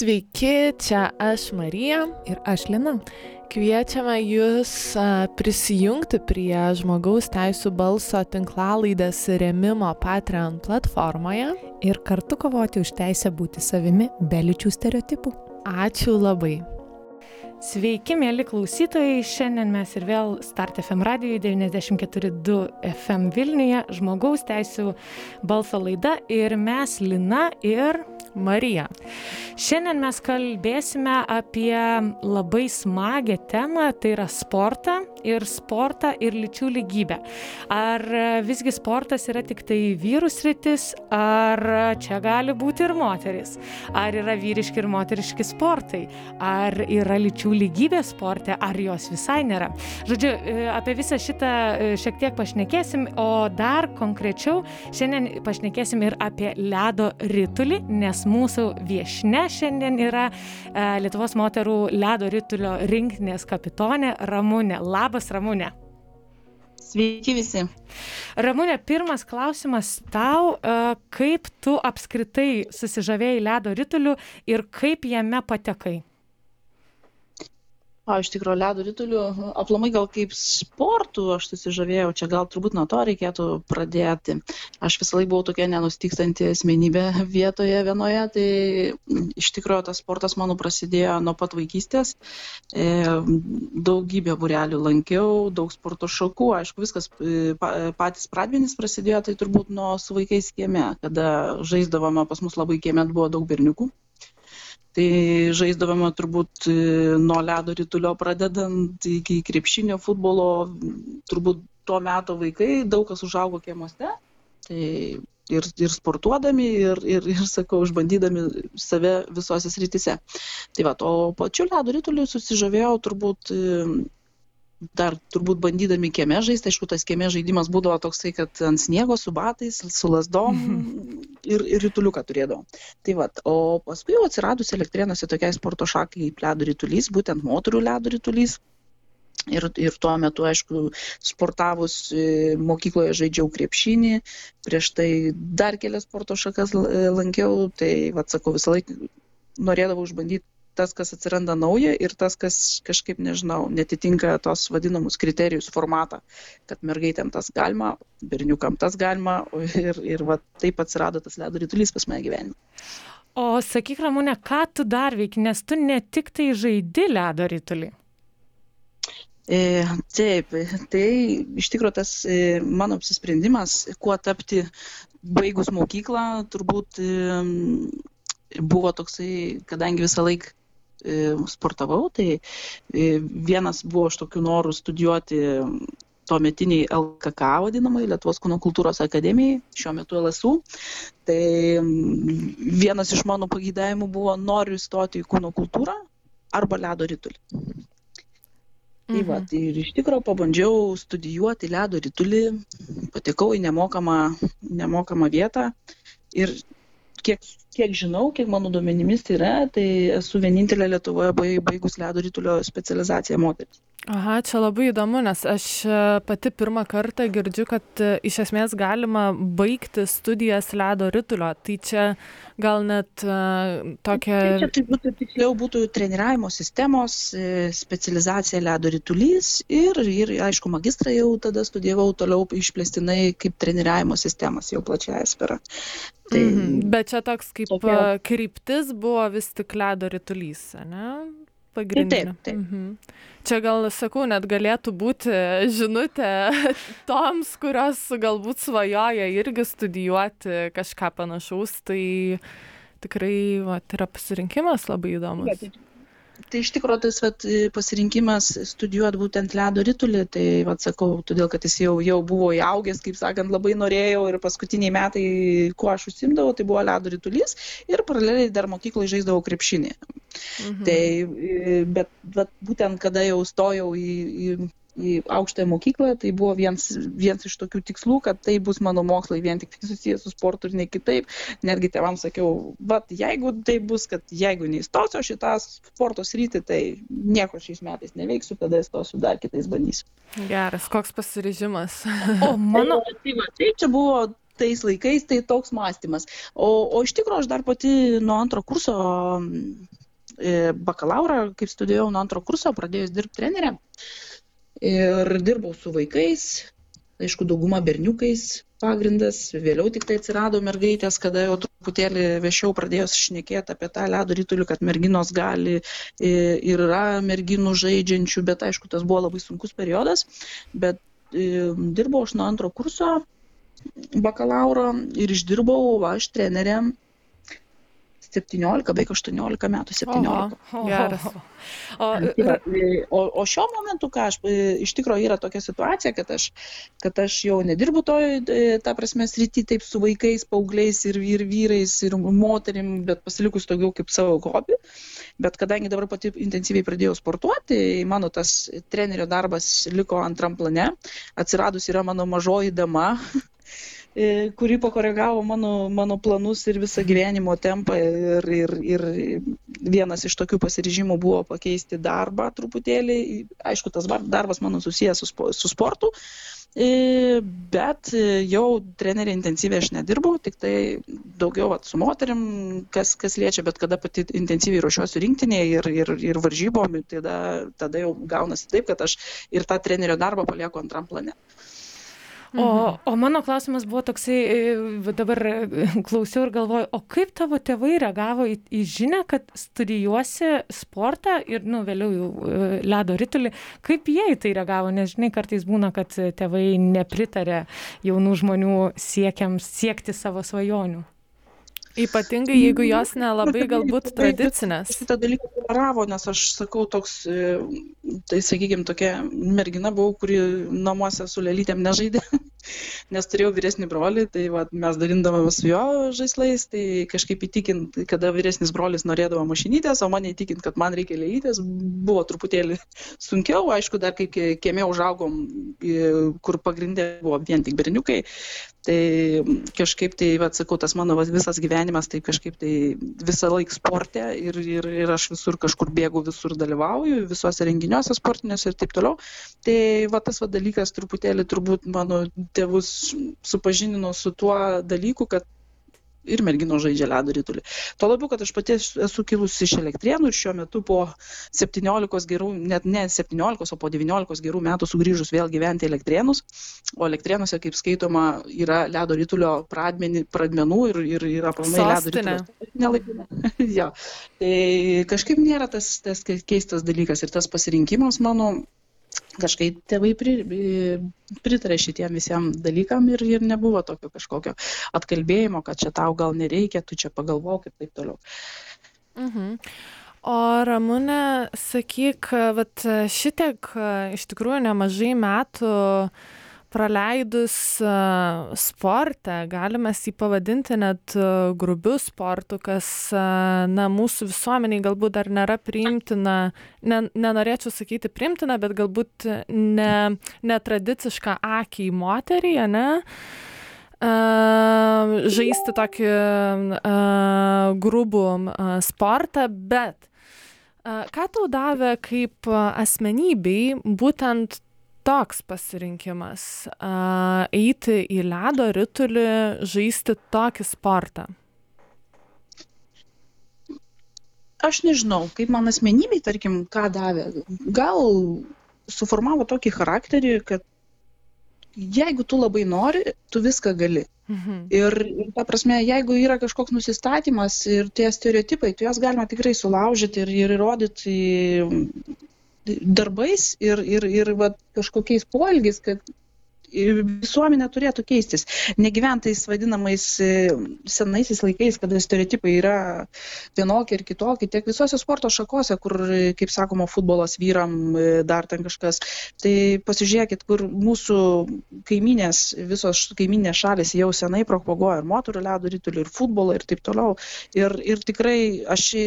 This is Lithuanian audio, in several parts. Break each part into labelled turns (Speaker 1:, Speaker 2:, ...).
Speaker 1: Sveiki, čia aš Marija.
Speaker 2: Ir aš Lina.
Speaker 1: Kviečiame Jūs prisijungti prie žmogaus teisų balso tinklalaidės remimo Patreon platformoje.
Speaker 2: Ir kartu kovoti už teisę būti savimi be lyčių stereotipų.
Speaker 1: Ačiū labai.
Speaker 3: Sveiki, mėly klausytojai. Šiandien mes ir vėl Start FM radijoje 94.2 FM Vilniuje žmogaus teisų balso laida ir mes Lina ir
Speaker 1: Marija.
Speaker 3: Šiandien mes kalbėsime apie labai smagę temą, tai yra sportą ir sportą ir lyčių lygybę. Ar visgi sportas yra tik tai vyrų sritis, ar čia gali būti ir moteris? Ar yra vyriški ir moteriški sportai? Ar yra lyčių lygybė sporte, ar jos visai nėra? Žodžiu, apie visą šitą šiek tiek pašnekėsim, o dar konkrečiau šiandien pašnekėsim ir apie ledo rytulį, nes nes mūsų viešne šiandien yra e, Lietuvos moterų ledo rytulio rinktinės kapitonė Ramūnė. Labas, Ramūnė.
Speaker 4: Sveiki visi.
Speaker 3: Ramūnė, pirmas klausimas tau, e, kaip tu apskritai susižavėjai ledo rytuliu ir kaip jame patekai?
Speaker 4: O, iš tikrųjų, ledo rytuliu, aplamai gal kaip sportų aš susižavėjau, čia gal turbūt nuo to reikėtų pradėti. Aš visą laiką buvau tokia nenustikstanti asmenybė vietoje vienoje, tai iš tikrųjų tas sportas mano prasidėjo nuo pat vaikystės. E, daugybę burelių lankiau, daug sporto šakų, aišku, viskas e, patys pradmenys prasidėjo, tai turbūt nuo su vaikais kieme, kada žaisdavome, pas mus labai kieme buvo daug berniukų tai žaisdavome turbūt e, nuo ledo ritulio pradedant iki krepšinio futbolo turbūt to meto vaikai daug kas užaugo kiemuose tai ir, ir sportuodami, ir, ir, ir, sakau, išbandydami save visose srityse. Tai va, o pačiu ledo rytuliu susižavėjau turbūt dar turbūt bandydami kieme žaisti, aišku, tas kieme žaidimas būdavo toksai, kad ant sniego su batais, su lasdom ir, ir rytuliuką turėdavo. Tai va, o paskui jau atsiradus elektrėnuose tokiai sporto šakai kaip ledo rytulys, būtent moterų ledo rytulys. Ir, ir tuo metu, aišku, sportavus e, mokykloje žaidžiau krepšinį, prieš tai dar kelias sporto šakas lankiau, tai, atsakau, visą laiką norėdavau išbandyti tas, kas atsiranda nauja ir tas, kas kažkaip, nežinau, netitinka tos vadinamus kriterijus formatą, kad mergaitėm tas galima, berniukam tas galima ir, ir va, taip atsirado tas ledo rytulys pas mane gyvenime.
Speaker 3: O sakyk, Ramūne, ką tu dar veiki, nes tu ne tik tai žaidi ledo rytulį.
Speaker 4: E, taip, tai iš tikrųjų tas e, mano apsisprendimas, kuo tapti baigus mokyklą, turbūt e, buvo toksai, kadangi visą laiką sportavau, tai e, vienas buvo iš tokių norų studijuoti tuometiniai LKK vadinamai, Lietuvos kūno kultūros akademijai, šiuo metu LSU. Tai vienas iš mano pagydavimų buvo noriu įstoti į kūno kultūrą arba ledo rytulį. Tai va, mhm. tai ir iš tikrųjų pabandžiau studijuoti ledo rytulį, patekau į nemokamą, nemokamą vietą ir kiek kiek žinau kiek mano duomenimis yra tai esu vienintelė lietuvoje baigus ledo ritulio specializaciją moteris
Speaker 1: aha čia labai įdomu nes aš e, pati pirmą kartą girdžiu kad e, iš esmės galima baigti studijas ledo ritulio tai čia gal net uh, tokia
Speaker 4: tai čia tai būtų tiksliau būtų treniravimo sistemos specializacija ledo ritulys ir ir aišku magistrą jau tada studijavau toliau išplėstinai kaip treniravimo sistemas jau plačiąja sfera
Speaker 1: tai mhm. bet čia toks kaip tokia... kryptis buvo vis tik ledo ritulys, ne? Pagrindinė.
Speaker 4: Taip, taip. Mhm.
Speaker 1: Čia gal, sakau, net galėtų būti žinutė toms, kurios galbūt svajoja irgi studijuoti kažką panašaus, tai tikrai va, tai yra pasirinkimas labai įdomus.
Speaker 4: Ja, tai iš tikro tas vat pasirinkimas studijuot būtent ledo ritulį tai vat sakau todėl kad jis jau jau buvo įaugęs kaip sakant labai norėjau ir paskutiniai metai kuo aš užsiimdavau tai buvo ledo ritulys ir paraleliai dar mokykloj žaisdavau krepšinį mhm. tai bet vat būtent kada jau stojau į, į į aukštąją mokyklą tai buvo vienas vienas iš tokių tikslų kad tai bus mano mokslai vien tik susiję su sportu ir ne kitaip netgi tėvams sakiau vat jeigu taip bus kad jeigu neįstosiu aš į tą sporto sritį tai nieko šiais metais neveiksiu tada įstosiu dar kitais bandysiu
Speaker 1: geras koks pasiryžimas
Speaker 3: o mano
Speaker 4: tai, tai, va, tai čia buvo tais laikais tai toks mąstymas. O, o iš tikrųjų aš dar pati nuo antro kurso e, bakalauro, kaip studijavau nuo antro kurso, pradėjus dirbti trenerę. Ir dirbau su vaikais, aišku, dauguma berniukais pagrindas, vėliau tik tai atsirado mergaitės, kada jau truputėlį viešiau pradėjo šnekėti apie tą ledo rytulį, kad merginos gali ir yra merginų žaidžiančių, bet aišku, tas buvo labai sunkus periodas, bet dirbau aš nuo antro kurso bakalauro ir išdirbau aš trenerė 17, beveik 18 metų, 17.
Speaker 1: Oho, geras.
Speaker 4: O, tai o, o šiuo momentu, ką aš, e, iš tikrųjų yra tokia situacija, kad aš, kad aš jau nedirbu toj, e, ta prasme, srity taip su vaikais, paaugliais ir, ir vyrais, ir moterim, bet pasilikus daugiau kaip savo hobį. Bet kadangi dabar pati intensyviai pradėjau sportuoti, mano tas trenerio darbas liko antram plane, atsiradus yra mano mažoji dama, E, kuri pakoregavo mano, mano planus ir visą gyvenimo tempą. Ir, ir, ir vienas iš tokių pasiryžimų buvo pakeisti darbą truputėlį. Aišku, tas darbas mano susijęs su, su sportu. E, bet jau treneriai intensyviai aš nedirbau, tik tai daugiau vat, su moterim, kas, kas liečia, bet kada pati intensyviai ruošiuosi rinktinėje ir, ir, ir varžybom, tada, tada jau gaunasi taip, kad aš ir tą trenerio darbą palieku antram plane.
Speaker 3: O, o mano klausimas buvo toksai, e, dabar e, klausiau ir galvoju, o kaip tavo tėvai reagavo į, į žinę, kad studijuosi sportą ir, nu, vėliau jau e, ledo ritulį, kaip jie į tai reagavo, nes, žinai, kartais būna, kad tėvai nepritarė jaunų žmonių siekiams siekti savo svajonių.
Speaker 1: Ypatingai, jeigu jos nelabai galbūt tradicinės.
Speaker 4: Šitą dalyką toleravo, nes aš sakau, toks, e, tai sakykime, tokia mergina buvau, kuri namuose su lelytėm nežaidė, nes turėjau vyresnį brolį, tai va, mes dalindavome su jo žaislais, tai kažkaip įtikint, kada vyresnis brolis norėdavo mašinytės, o mane įtikint, kad man reikia lelytės, buvo truputėlį sunkiau, aišku, dar kai kiemė užaugom, kur pagrindė buvo vien tik berniukai, tai kažkaip tai vat sakau tas mano vat visas gyvenimas tai kažkaip tai visą laik sporte ir ir ir aš visur kažkur bėgu visur dalyvauju visuose renginiuose sportiniuose ir taip toliau. Tai va tas va dalykas truputėlį turbūt mano tėvus supažindino su tuo dalyku kad ir merginos žaidžia ledo ritulį. Tuo labiau, kad aš pati esu kilusi iš elektrienų ir šiuo metu po 17 gerų, net ne 17, o po 19 gerų metų sugrįžus vėl gyventi elektrienus, o elektrienuose, kaip skaitoma, yra ledo ritulio pradmenį, pradmenų ir, ir yra planai ledo ritulio. Nelaikina. jo. Tai kažkaip nėra tas, tas keistas dalykas ir tas pasirinkimas mano kažkaip tėvai pri, pritarė šitiem visiems dalykam ir, ir nebuvo tokio kažkokio atkalbėjimo, kad čia tau gal nereikia, tu čia pagalvok ir taip toliau.
Speaker 1: Mhm. O Ramūne, sakyk, vat šitiek iš tikrųjų nemažai metų uh, praleidus sporte, galime jį pavadinti net grubiu sportu, kas na, mūsų visuomeniai galbūt dar nėra priimtina, ne, nenorėčiau sakyti priimtina, bet galbūt ne, netradiciška akiai moteriai, ne? Uh, žaisti tokį grubų sportą, bet ką tau davė kaip asmenybei būtent toks pasirinkimas a, eiti į ledo ritulį, žaisti tokį sportą?
Speaker 4: Aš nežinau, kaip man asmenybei, tarkim, ką davė. Gal suformavo tokį charakterį, kad jeigu tu labai nori, tu viską gali. Mhm. Ir, ir ta prasme, jeigu yra kažkoks nusistatymas ir tie stereotipai, tu juos galima tikrai sulaužyti ir, ir įrodyti darbais ir, ir, ir va, kažkokiais poelgiais, kad visuomenė turėtų keistis. Negyventais vadinamais e, senaisiais laikais, kada stereotipai yra vienokie ir kitokie, tiek visose sporto šakose, kur, kaip sakoma, futbolas vyram, e, dar ten kažkas. Tai pasižiūrėkit, kur mūsų kaiminės, visos kaiminės šalis jau senai propaguoja ir moterų ledo rytulį, ir futbolą, ir taip toliau. Ir, ir tikrai aš e,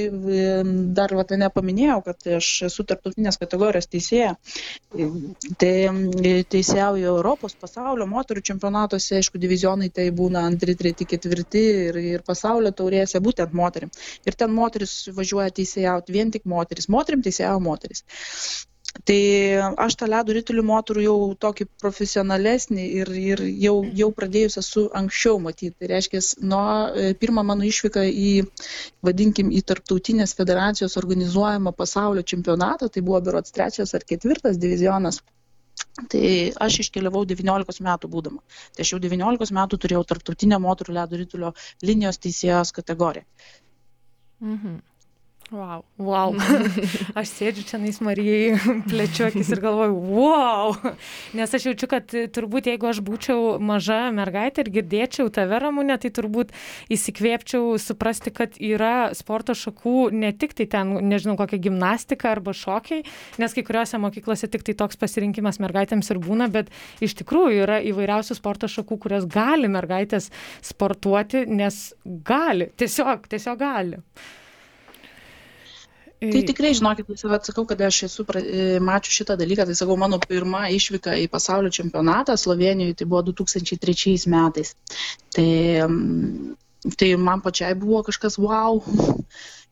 Speaker 4: dar vat, nepaminėjau, kad aš esu tarptautinės kategorijos teisėja. Tai teisėjauju Europos Europos pasaulio moterų čempionatuose, aišku, divizionai tai būna antri, treti, ketvirti ir, ir pasaulio taurėse būtent moterim. Ir ten moteris važiuoja teisėjauti, vien tik moteris. Moterim teisėjavo moteris. Tai aš tą ledo rytulių moterų jau tokį profesionalesnį ir, ir jau, jau pradėjus esu anksčiau matyti. Tai reiškia, nuo e, pirmą mano išvyką į, vadinkim, į tarptautinės federacijos organizuojamą pasaulio čempionatą, tai buvo berots trečias ar ketvirtas divizionas. Tai aš iškeliavau 19 metų būdama. Tai aš jau 19 metų turėjau tarptautinę moterų ledo rytulio linijos teisėjos kategoriją.
Speaker 1: Mhm. Wow.
Speaker 3: Wow. Aš sėdžiu čia nais Marijai, plečiu akis ir galvoju, wow. Nes aš jaučiu, kad turbūt jeigu aš būčiau maža mergaitė ir girdėčiau tave ramūnę, tai turbūt įsikvėpčiau suprasti, kad yra sporto šakų ne tik tai ten, nežinau, kokia gimnastika arba šokiai, nes kai kuriuose mokyklose tik tai toks pasirinkimas mergaitėms ir būna, bet iš tikrųjų yra įvairiausių sporto šakų, kurias gali mergaitės sportuoti, nes gali, tiesiog, tiesiog gali.
Speaker 4: Tai tikrai, žinokit, visada atsakau, kad aš esu e, mačiu šitą dalyką. Tai sakau, mano pirma išvyka į pasaulio čempionatą Slovenijoje tai buvo 2003 metais. Tai, tai man pačiai buvo kažkas wow.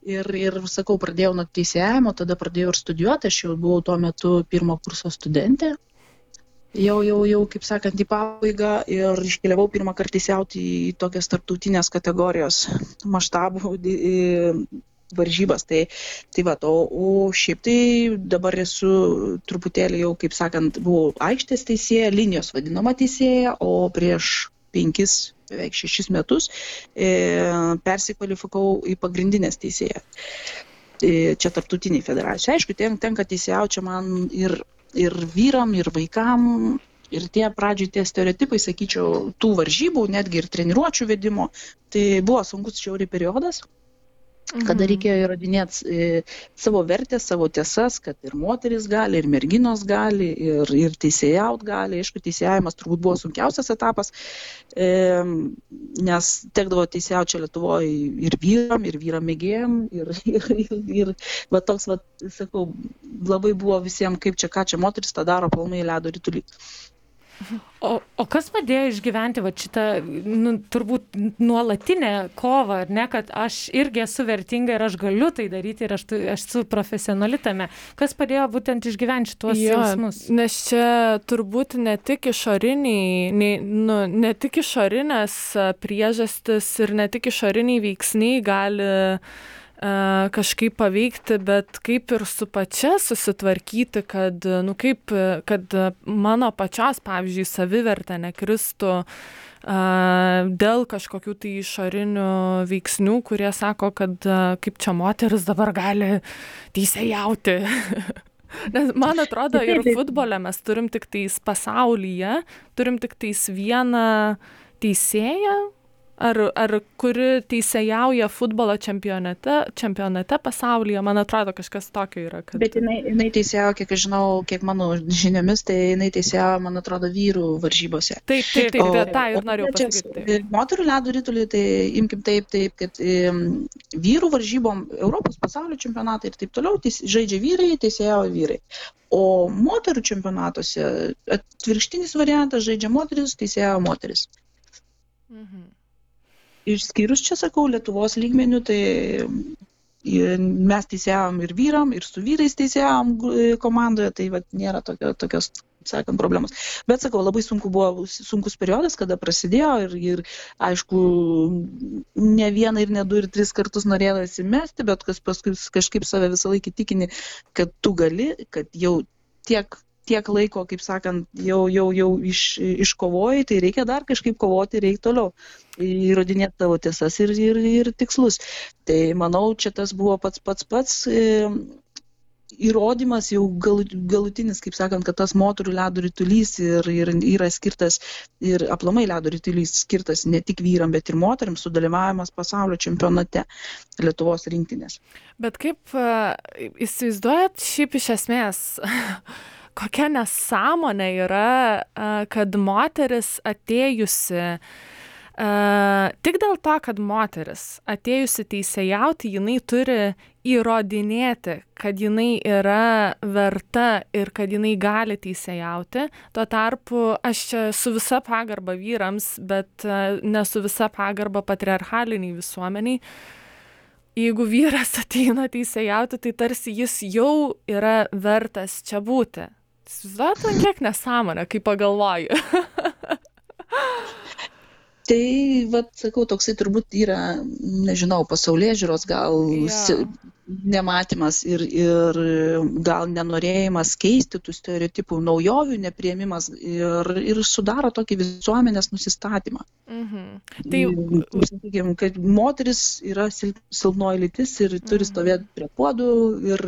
Speaker 4: Ir, ir sakau, pradėjau nuo teisėjimo, tada pradėjau ir studijuoti, aš jau buvau tuo metu pirmo kurso studentė. Jau, jau, jau, kaip sakant, į pabaigą ir iškeliavau pirmą kartą įsiauti į tokias tarptautinės kategorijos maštabų varžybas. Tai, tai va, o, o šiaip tai dabar esu truputėlį jau, kaip sakant, buvau aikštės teisėja, linijos vadinama teisėja, o prieš penkis, beveik šešis metus e, persikvalifikavau į pagrindinės teisėją. E, čia tarptautiniai federacijai. Aišku, ten, tenka teisėjauti čia man ir, ir vyram, ir vaikam. Ir tie pradžiai tie stereotipai, sakyčiau, tų varžybų, netgi ir treniruočio vedimo, tai buvo sunkus šiauri periodas, kada mhm. reikėjo įrodinėti e, savo vertę, savo tiesas, kad ir moteris gali, ir merginos gali, ir, ir teisėjaut gali. Aišku, teisėjavimas turbūt buvo sunkiausias etapas, nes tekdavo teisėjauti čia Lietuvoje ir vyram, ir vyram mėgėjim, ir, ir, ir, va toks, va, sakau, labai buvo visiems, kaip čia, ką čia moteris tą daro, palmai ledo rytulį.
Speaker 3: O, o kas padėjo išgyventi va, šitą, nu, turbūt nuolatinę kovą, ar ne, kad aš irgi esu vertinga ir aš galiu tai daryti ir aš, tu, aš esu profesionali tame. Kas padėjo būtent išgyventi šituos jo, jausmus?
Speaker 1: Nes čia turbūt ne tik išoriniai, ne, nu, ne tik išorinės priežastis ir ne tik išoriniai veiksniai gali uh, kažkaip paveikti, bet kaip ir su pačia susitvarkyti, kad, nu, kaip, kad mano pačios, pavyzdžiui, savivertė nekristų dėl kažkokių tai išorinių veiksnių, kurie sako, kad kaip čia moteris dabar gali teisėjauti. Nes man atrodo, ir futbole mes turim tik tais pasaulyje, turim tik tais vieną teisėją, ar, ar kuri teisėjauja futbolo čempionate, čempionate pasaulyje, man atrodo, kažkas tokio yra. Kad...
Speaker 4: Bet jinai, jinai teisėjauja, kiek aš žinau, kiek mano žiniomis, tai jinai teisėjauja, man atrodo, vyrų varžybose.
Speaker 1: Taip, taip, taip, o, tą ir norėjau pasakyti.
Speaker 4: Moterų ledo rytulį, tai imkim taip, taip, kad um, vyrų varžybom Europos pasaulio čempionatai ir taip toliau teis, žaidžia vyrai, teisėjauja vyrai. O moterų čempionatuose atvirkštinis variantas žaidžia moteris, teisėjauja moteris. Mhm išskyrus čia sakau lietuvos lygmeniu tai mes teisėjavom ir vyram, ir su vyrais teisėjavom komandoje, tai vat, nėra tokio, tokios, sakant, problemos. Bet sakau, labai sunku buvo, sunkus periodas, kada prasidėjo ir, ir aišku, ne vieną ir ne du ir tris kartus norėjo įsimesti, bet kas paskui kažkaip save visą laikį tikini, kad tu gali, kad jau tiek tiek laiko, kaip sakant, jau, jau, jau iš, iškovojai, tai reikia dar kažkaip kovoti, reikia toliau įrodinėti tavo tiesas ir, ir, ir tikslus. Tai manau, čia tas buvo pats pats pats. Įrodymas jau gal, galutinis, kaip sakant, kad tas moterų ledo rytulys ir, ir yra skirtas, ir aplamai ledo rytulys skirtas ne tik vyram, bet ir moteriams sudalyvavimas pasaulio čempionate Lietuvos rinktinės.
Speaker 1: Bet kaip įsivaizduojat šiaip iš esmės? Kokia nesąmonė yra, kad moteris atėjusi tik dėl to, kad moteris atėjusi teisėjauti, jinai turi įrodinėti, kad jinai yra verta ir kad jinai gali teisėjauti. Tuo tarpu aš čia su visa pagarba vyrams, bet ne su visa pagarba patriarchaliniai visuomeniai. jeigu vyras ateina teisėjauti, tai tarsi jis jau yra vertas čia būti. Įsivaizduojat, man kiek nesąmonė, kai pagalvoju.
Speaker 4: Tai, vad, sakau, toksai turbūt yra, nežinau, pasaulyje žiūros gal
Speaker 1: Jo.
Speaker 4: Nematymas ir, ir gal nenorėjimas keisti tų stereotipų, naujovių neprieimimas ir, ir sudaro tokį visuomenės nusistatymą.
Speaker 1: Mhm. Tai,
Speaker 4: sakykime, kad moteris yra sil, silpnoji lytis ir turi
Speaker 1: Mhm.
Speaker 4: stovėti prie puodų ir,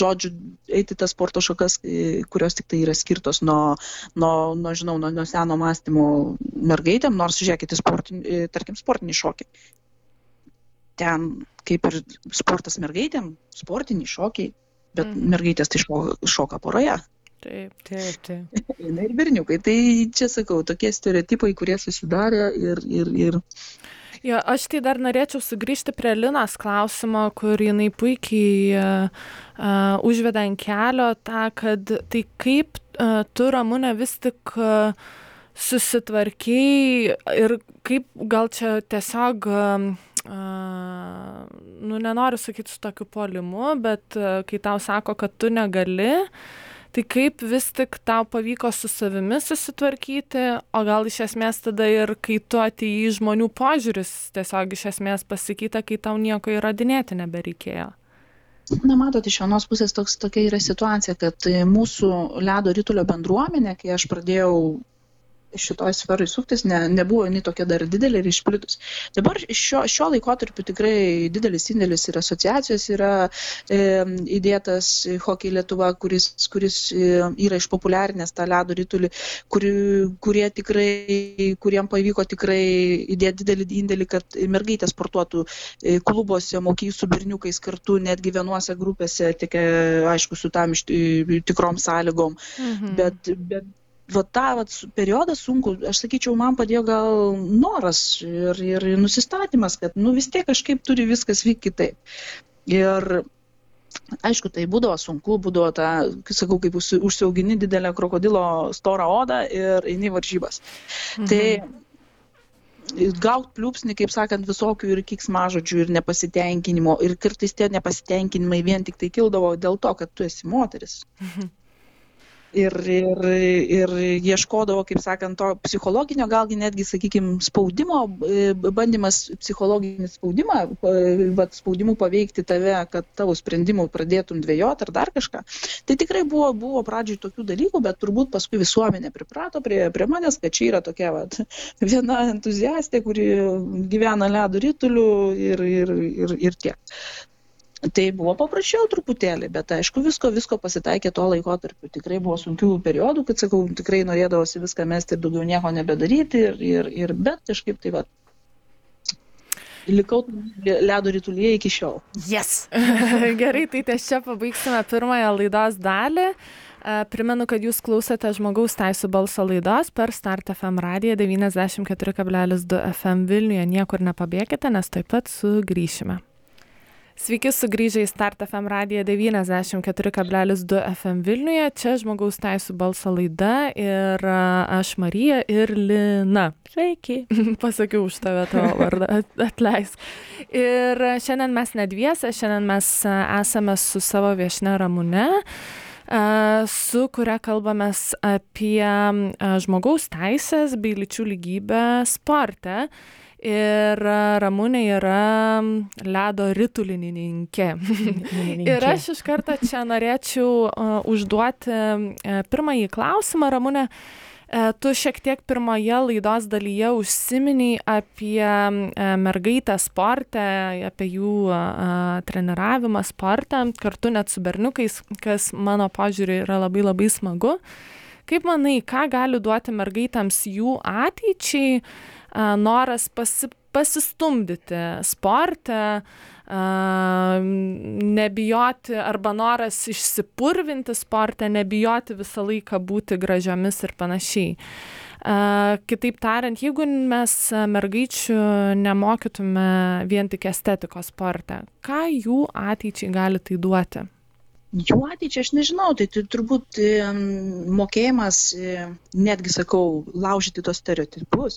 Speaker 4: žodžiu, eiti tas sporto šakas, e, kurios tik tai yra skirtos nuo, nuo, nuo žinau, nuo, nuo seno mąstymo mergaitėm, nors žiūrėkite, sportin, e, tarkim, sportinį šokį. Ten kaip ir sportas mergaitėm, sportiniai šokiai, bet
Speaker 1: Mhm.
Speaker 4: mergaitės tai šoka, šoka poroje.
Speaker 1: taip.
Speaker 3: Taip, taip.
Speaker 4: Na ir berniukai. Tai čia sakau, tokie stereotipai, kurie susidarė ir, ir, ir
Speaker 1: Jo, aš tai dar norėčiau sugrįžti prie Linos klausimo, kur jinai puikiai uh, uh, užveda ant kelio tą, kad tai kaip uh, tu, Ramūne, vis tik uh, susitvarkiai ir kaip gal čia tiesiog, um, uh, nu nenoriu sakyti su tokiu polimu, bet uh, kai tau sako, kad tu negali, Tai kaip vis tik tau pavyko su savimi susitvarkyti, o gal iš esmės tada ir kai tu atėjai žmonių požiūris tiesiog iš esmės pasikeitė, kai tau nieko įrodinėti nebereikėjo.
Speaker 4: Na, matot, iš vienos pusės toks, tokia yra situacija, kad e, mūsų ledo rytulio bendruomenė, kai aš pradėjau šitoj sferai suktis, ne, nebuvo jinai tokia dar didelė ir išplitus. Dabar šio, šio laikotarpiu tikrai didelis indėlis ir asociacijos yra e, įdėtas Hockey Lietuva, kuris, kuris e, yra išpopuliarinęs tą ledo rytulį, kuri, kurie tikrai, kuriem pavyko tikrai įdėti didelį indėlį, kad mergaitės sportuotų e, klubuose, mokyjų su berniukais kartu, netgi vienuose grupėse, tik e, aišku, su tam iš, tikrom sąlygom.
Speaker 1: Mhm.
Speaker 4: Bet, bet va tą vat, periodą sunku, aš sakyčiau, man padėjo gal noras ir, ir nusistatymas, kad nu, vis tiek kažkaip turi viskas vykti kitaip. Ir aišku, tai būdavo sunku, būdavo ta, kaip sakau, kaip užsi- užsiaugini didelę krokodilo storą odą ir eini į varžybas.
Speaker 1: Mhm.
Speaker 4: Tai gaut pliūpsnį, kaip sakant, visokių ir kiksmažodžių, ir nepasitenkinimo, ir kartais tie nepasitenkinimai vien tik tai kildavo dėl to, kad tu esi moteris. Ir, ir, ir ieškodavo, kaip sakant, to psichologinio, galgi netgi, sakykime, spaudimo, e, bandymas psichologinį spaudimą, pa- vat, spaudimu paveikti tave, kad tavo sprendimų pradėtum dvėjot ar dar kažką. Tai tikrai buvo, buvo pradžioj tokių dalykų, bet turbūt paskui visuomenė priprato prie, prie manęs, kad čia yra tokia vat, viena entuziastė, kuri gyvena ledo rytuliu ir, ir, ir, ir tiek. Tai buvo paprasčiau truputėlį, bet aišku, visko, visko pasitaikė tuo laikotarpiu. Tikrai buvo sunkių periodų, kad sakau, tikrai norėdavosi viską mesti ir daugiau nieko nebedaryti, ir, ir, ir bet kažkaip tai va. Likau ledo rytulyje iki šiol.
Speaker 3: Yes.
Speaker 1: Gerai, tai ties čia pabaigsime pirmąją laidos dalį. Primenu, kad jūs klausote žmogaus teisų balso laidos per Start FM radiją 94,2 FM Vilniuje. Niekur nepabėgite, nes taip pat sugrįšime. Sveiki sugrįžę į Start FM radiją 94,2 FM Vilniuje. Čia žmogaus teisų balso laida ir aš Marija ir Lina.
Speaker 3: Sveiki.
Speaker 1: Pasakiau už tave tavo vardą, at- atleisk. Ir šiandien mes nedviese, šiandien mes esame su savo viešne Ramune, su kuria kalbamės apie žmogaus teisės bei lyčių lygybę sporte. Ir a, Ramūnė yra ledo ritulininkė. Ir aš iš karto čia norėčiau uh, užduoti uh, pirmąjį klausimą, Ramūne. Uh, tu šiek tiek pirmoje laidos dalyje užsiminiai apie mergaitę sportę, apie jų treniravimą sportą, kartu net su berniukais, kas mano požiūrį yra labai labai smagu. Kaip manai, ką gali duoti mergaitėms jų ateičiai, a, noras pasi, pasistumdyti sporte, a, nebijoti arba noras išsipurvinti sporte, nebijoti visą laiką būti gražiomis ir panašiai. A, Kitaip tariant, jeigu mes mergaičių nemokytume vien tik estetikos sporte, ką jų ateičiai gali tai duoti?
Speaker 4: Jų ateičiai aš nežinau, tai, tai turbūt mokėjimas, netgi sakau, laužyti tos stereotipus.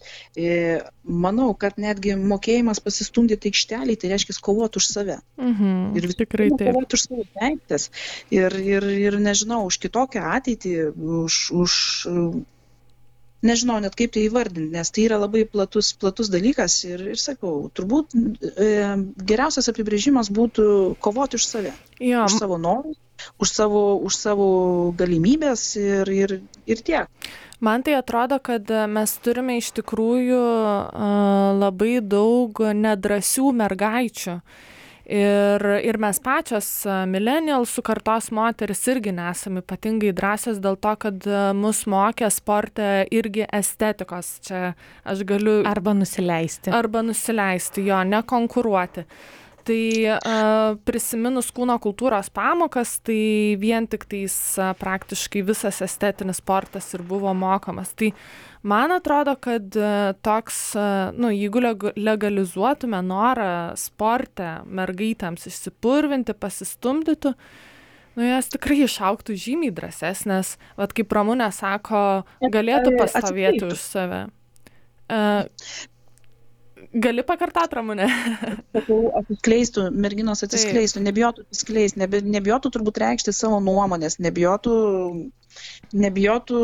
Speaker 4: Manau, kad netgi mokėjimas pasistumdyti aikštelį, tai reiškia kovoti už save.
Speaker 1: Mhm,
Speaker 4: ir
Speaker 1: tikrai taip.
Speaker 4: Kovoti už savo teisės. Ir, ir, ir nežinau, už kitokią ateitį, už, už nežinau net kaip tai įvardinti, nes tai yra labai platus, platus dalykas ir, ir sakau, turbūt e, geriausias apibrėžimas būtų kovoti už save. Už savo norus, už savo, už savo galimybės ir, ir, ir tiek.
Speaker 1: Man tai atrodo, kad mes turime iš tikrųjų uh, labai daug nedrasių mergaičių. Ir ir mes pačios milenialsų kartos moterys irgi nesam ypatingai drąsios dėl to kad mus mokė sporte irgi estetikos. Čia aš galiu
Speaker 3: arba nusileisti.
Speaker 1: Arba nusileisti jo nekonkuruoti. Tai a, prisiminus kūno kultūros pamokas, tai vien tik tais a, praktiškai visas estetinis sportas ir buvo mokomas. Tai man atrodo, kad a, toks, a, nu, jeigu legalizuotume norą sporte mergaitėms išsipurvinti, pasistumdytų, nu jos tikrai išauktų žymiai drąsesnės, vad kaip Ramūnė sako, galėtų pastovėti už save. Gali pakartoti, Ramūne?
Speaker 4: atsiskleistų, merginos atsiskleistų, nebijotų atsiskleisti, nebe, nebijotų turbūt reikšti savo nuomonės, nebijotų, nebijotų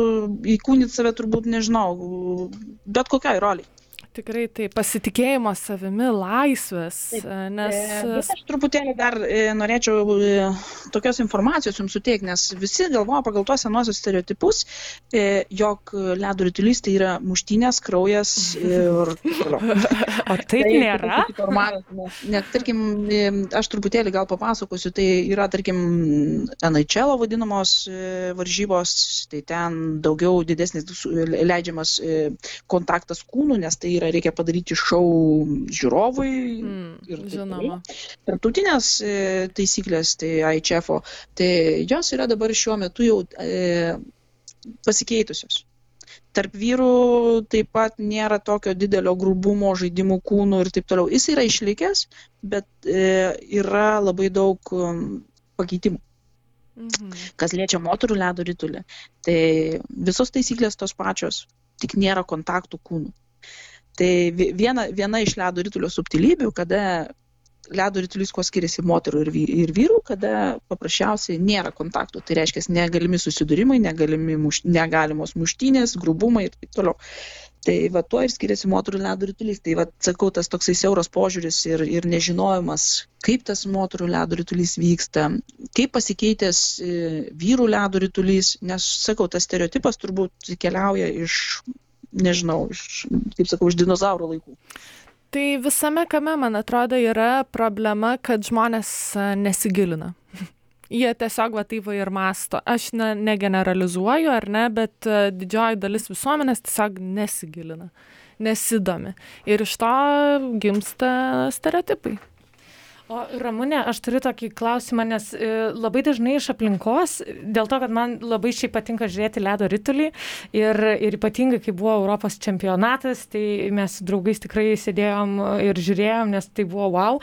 Speaker 4: įkūnyti save turbūt, nežinau, bet kokiai roliai
Speaker 1: tikrai taip pasitikėjimo savimi laisvės nes
Speaker 4: bet aš truputėlį dar norėčiau tokios informacijos jums suteikti nes visi galvoja pagal tuos senuosius stereotipus jog ledo ritulys tai yra muštynės kraujas ir
Speaker 3: o taip tai nėra?
Speaker 4: net tarkim aš truputėlį gal papasakosiu tai yra tarkim NHL vadinamos varžybos tai ten daugiau didesnis leidžiamas kontaktas kūnų nes tai yra reikia padaryti šou žiūrovui.
Speaker 1: Mm, ir žinoma.
Speaker 4: Tarptautinės e, taisyklės, tai IHF, tai jos yra dabar šiuo metu jau e, pasikeitusios. Tarp vyrų taip pat nėra tokio didelio grubumo žaidimų kūnų ir taip toliau. Jis yra išlikęs, bet e, yra labai daug um, pakeitimų. Mhm. Kas liečia moterų ledo rytulį, tai visos taisyklės tos pačios, tik nėra kontaktų kūnų tai viena viena iš ledo ritulio subtilybių kada ledo ritulys kuo skiriasi moterų ir, vy, ir vyrų, kada paprasčiausiai nėra kontaktų. Tai reiškia, negalimi susidūrimai, negalimi muš, negalimos muštynės, grubumai ir taip toliau. Tai va tuo ir skiriasi moterų ledo ritulys. Tai va sakau, tas toksai siauras požiūris ir, ir nežinojimas, kaip tas moterų ledo ritulys vyksta, kaip pasikeitęs e, vyrų ledo ritulys, nes sakau, tas stereotipas turbūt keliauja iš nežinau, iš, kaip sakau, iš dinozaurų laikų.
Speaker 1: Tai visame kame, man atrodo, yra problema, kad žmonės nesigilina. Jie tiesiog va taip va ir masto. Aš ne, negeneralizuoju, ar ne, bet didžioji dalis visuomenės tiesiog nesigilina, nesidomi. Ir iš to gimsta stereotipai
Speaker 3: o ramune aš turiu tokį klausimą nes e, labai dažnai iš aplinkos dėl to kad man labai šiaip patinka žiūrėti ledo ritulį ir ir ypatingai kai buvo europos čempionatas tai mes su draugais tikrai sėdėjom ir žiūrėjom nes tai buvo vau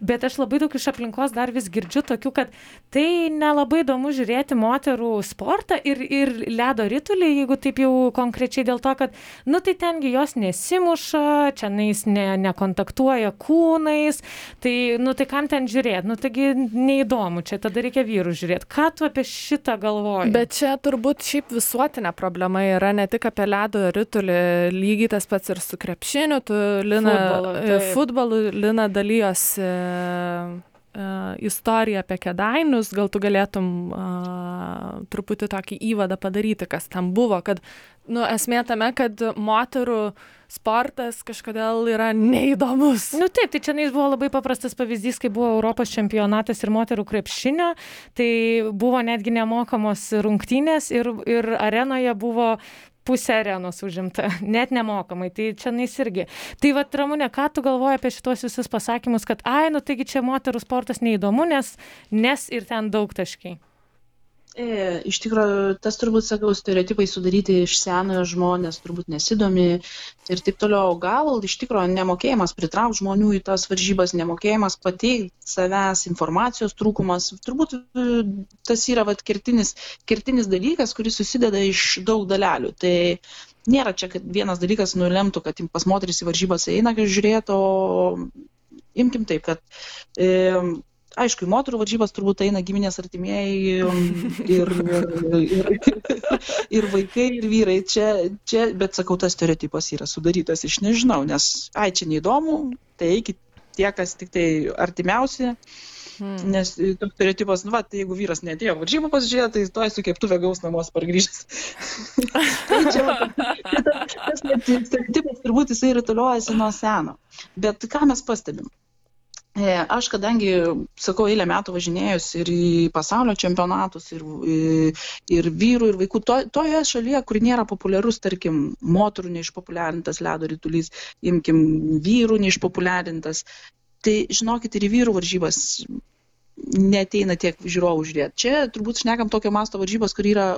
Speaker 3: bet aš labai daug iš aplinkos dar vis girdžiu tokių kad tai nelabai įdomu žiūrėti moterų sportą ir ir ledo ritulį jeigu taip jau konkrečiai dėl to kad nu tai ten gi jos nesimuša čionais ne nekontaktuoja kūnais tai nu tai kam ten žiūrėt? Nu taigi neįdomu čia tada reikia vyrus žiūrėt. Ką tu apie šitą galvoji?
Speaker 1: Bet čia turbūt šiaip visuotinė problema yra ne tik apie ledo ritulį lygiai tas pats ir su krepšiniu. Tu lina
Speaker 3: Futbolu,
Speaker 1: futbolu lina dalijosi istoriją apie kėdainius, gal tu galėtum uh, truputį tokį įvadą padaryti, kas tam buvo, kad, nu, esmė tame, kad moterų sportas kažkodėl yra neįdomus.
Speaker 3: Nu taip, tai čia buvo labai paprastas pavyzdys, kai buvo Europos čempionatas ir moterų krepšinio, tai buvo netgi nemokamos rungtynės ir, ir arenoje buvo pusė arenos užimta, net nemokamai, tai čia nais irgi. Tai va, Ramūnė, ką tu galvoji apie šitos visus pasakymus, kad, ai, nu taigi čia moterų sportas neįdomu, nes, nes ir ten daug taškai.
Speaker 4: E, iš tikrųjų, tas turbūt, sakau, stereotipai sudaryti iš senojo žmonės turbūt nesidomi ir taip toliau. Gal iš tikrųjų nemokėjimas pritraukti žmonių į tas varžybas, nemokėjimas pateikti savęs, informacijos trūkumas, turbūt e, tas yra vat, kertinis, kertinis dalykas, kuris susideda iš daug dalelių. Tai nėra čia, kad vienas dalykas nulemtų, kad pas moteris į varžybas eina, kai žiūrėtų, o imkim taip, kad e, aišku, į moterų varžybas turbūt eina giminės artimieji ir, ir, ir, ir vaikai, ir vyrai. Čia, čia, bet sakau, tas stereotipas yra sudarytas iš nežinau, nes, ai, čia neįdomu, tai eikit tie, kas tik tai artimiausi. Hmm. Nes toks stereotipas, nu, va, tai jeigu vyras netėjo varžybų pasižiūrėti, tai toj su keptuvė gaus namuos pargrįžęs. tai čia, tas, tas stereotipas turbūt jisai rytuliuojasi nuo seno. Bet ką mes pastebim? E, aš kadangi, sakau, eilę metų važinėjus ir į pasaulio čempionatus, ir, ir vyrų, ir vaikų, to, toje šalyje, kur nėra populiarus, tarkim, moterų neišpopuliarintas ledo rytulys, imkim, vyrų neišpopuliarintas, tai žinokit, ir į vyrų varžybas neteina tiek žiūrovų žiūrėti. Čia turbūt šnekam tokio masto varžybos, kur yra